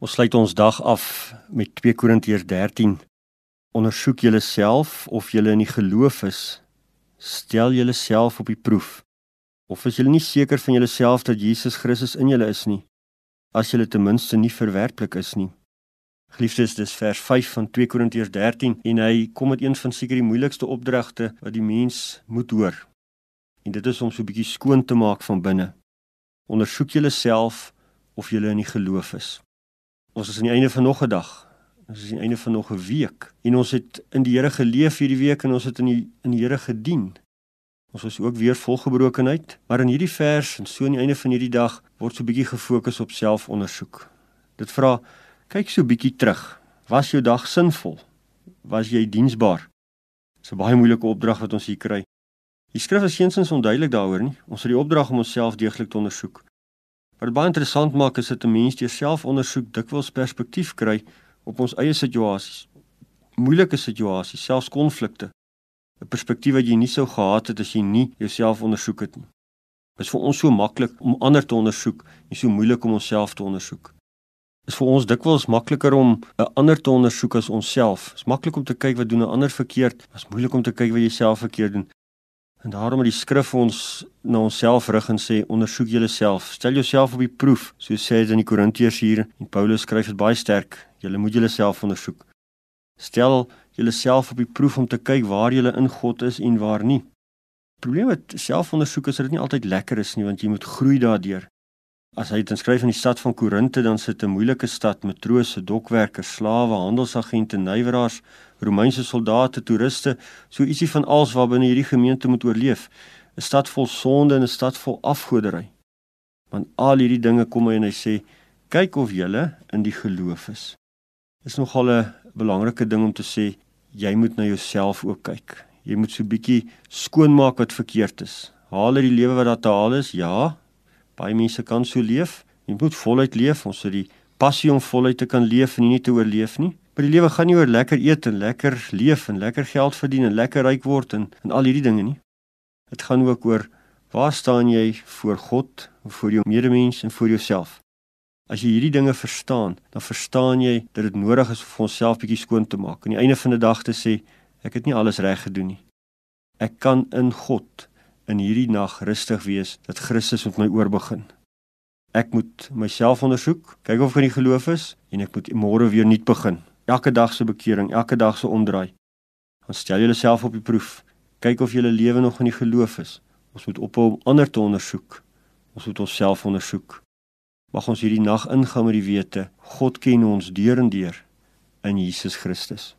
Ons sluit ons dag af met 2 Korintiërs 13. Ondersoek julleself of julle in die geloof is. Stel julleself op die proef. Of is julle nie seker van julleself dat Jesus Christus in julle is nie? As julle ten minste nie verwerplik is nie. Geliefdes, dis vers 5 van 2 Korintiërs 13 en hy kom met een van seker die moeilikste opdragte wat die mens moet hoor. En dit is om so 'n bietjie skoon te maak van binne. Ondersoek julleself of julle in die geloof is. Ons is aan die einde van nog 'n dag. Ons is aan die einde van nog 'n week en ons het in die Here geleef hierdie week en ons het in die in die Here gedien. Ons was ook weer volgebrokenheid, maar in hierdie vers en so aan die einde van hierdie dag word so 'n bietjie gefokus op selfondersoek. Dit vra kyk so 'n bietjie terug. Was jou dag sinvol? Was jy diensbaar? Dis 'n baie moeilike opdrag wat ons hier kry. Die skrif is geensins onduidelik daaroor nie. Ons het die opdrag om onsself deeglik te ondersoek. Wat baie interessant maak is dat 'n mens deur selfondersoek dikwels perspektief kry op ons eie situasies. Moeilike situasies, selfs konflikte. 'n Perspektief wat jy nie sou gehad het as jy nie jouself ondersoek het nie. Dit is vir ons so maklik om ander te ondersoek en so moeilik om onsself te ondersoek. Dit is vir ons dikwels makliker om 'n ander te ondersoek as onsself. Dit is maklik om te kyk wat doen 'n ander verkeerd, maar dit is moeilik om te kyk wat jy self verkeerd doen. En daarom het die skrif ons na onsself rig en sê ondersoek jouself. Stel jouself op die proef, so sê dit in die Korintiërs hier en Paulus skryf dit baie sterk. Julle moet jouself ondersoek. Stel jouself op die proef om te kyk waar jy in God is en waar nie. Die probleem met selfondersoek is dat dit nie altyd lekker is nie want jy moet groei daardeur. As hy dit skryf in die stad van Korinte, dan sit 'n moeilike stad met trose, dokwerkers, slawe, handelsagente, nywerhars, Romeinse soldate, toeriste, so ietsie van alles wat binne hierdie gemeente moet oorleef. 'n Stad vol sonde en 'n stad vol afgoderry. Want al hierdie dinge kom hy en hy sê, kyk of julle in die geloof is. Is nogal 'n belangrike ding om te sê, jy moet na jouself ook kyk. Jy moet so 'n bietjie skoonmaak wat verkeerd is. Haal uit die lewe wat daar te haal is. Ja, Baie mense kan so leef. Jy moet voluit leef. Ons het die passie om voluit te kan leef en nie te oorleef nie. Maar die lewe gaan nie oor lekker eet en lekker leef en lekker geld verdien en lekker ryk word en en al hierdie dinge nie. Dit gaan ook oor waar staan jy voor God, voor jou medemens en voor jouself. As jy hierdie dinge verstaan, dan verstaan jy dat dit nodig is om onsself bietjie skoon te maak. Aan die einde van die dag te sê, ek het nie alles reg gedoen nie. Ek kan in God in hierdie nag rustig wees dat Christus met my oorbegin. Ek moet myself ondersoek, kyk of ek in die geloof is en ek moet môre weer nuut begin. Elke dag se bekering, elke dag se omdraai. Dan stel jouself op die proef. Kyk of jou lewe nog in die geloof is. Ons moet ophou om ander te ondersoek. Ons moet onsself ondersoek. Mag ons hierdie nag ingaan met die wete God ken ons deur en deur in Jesus Christus.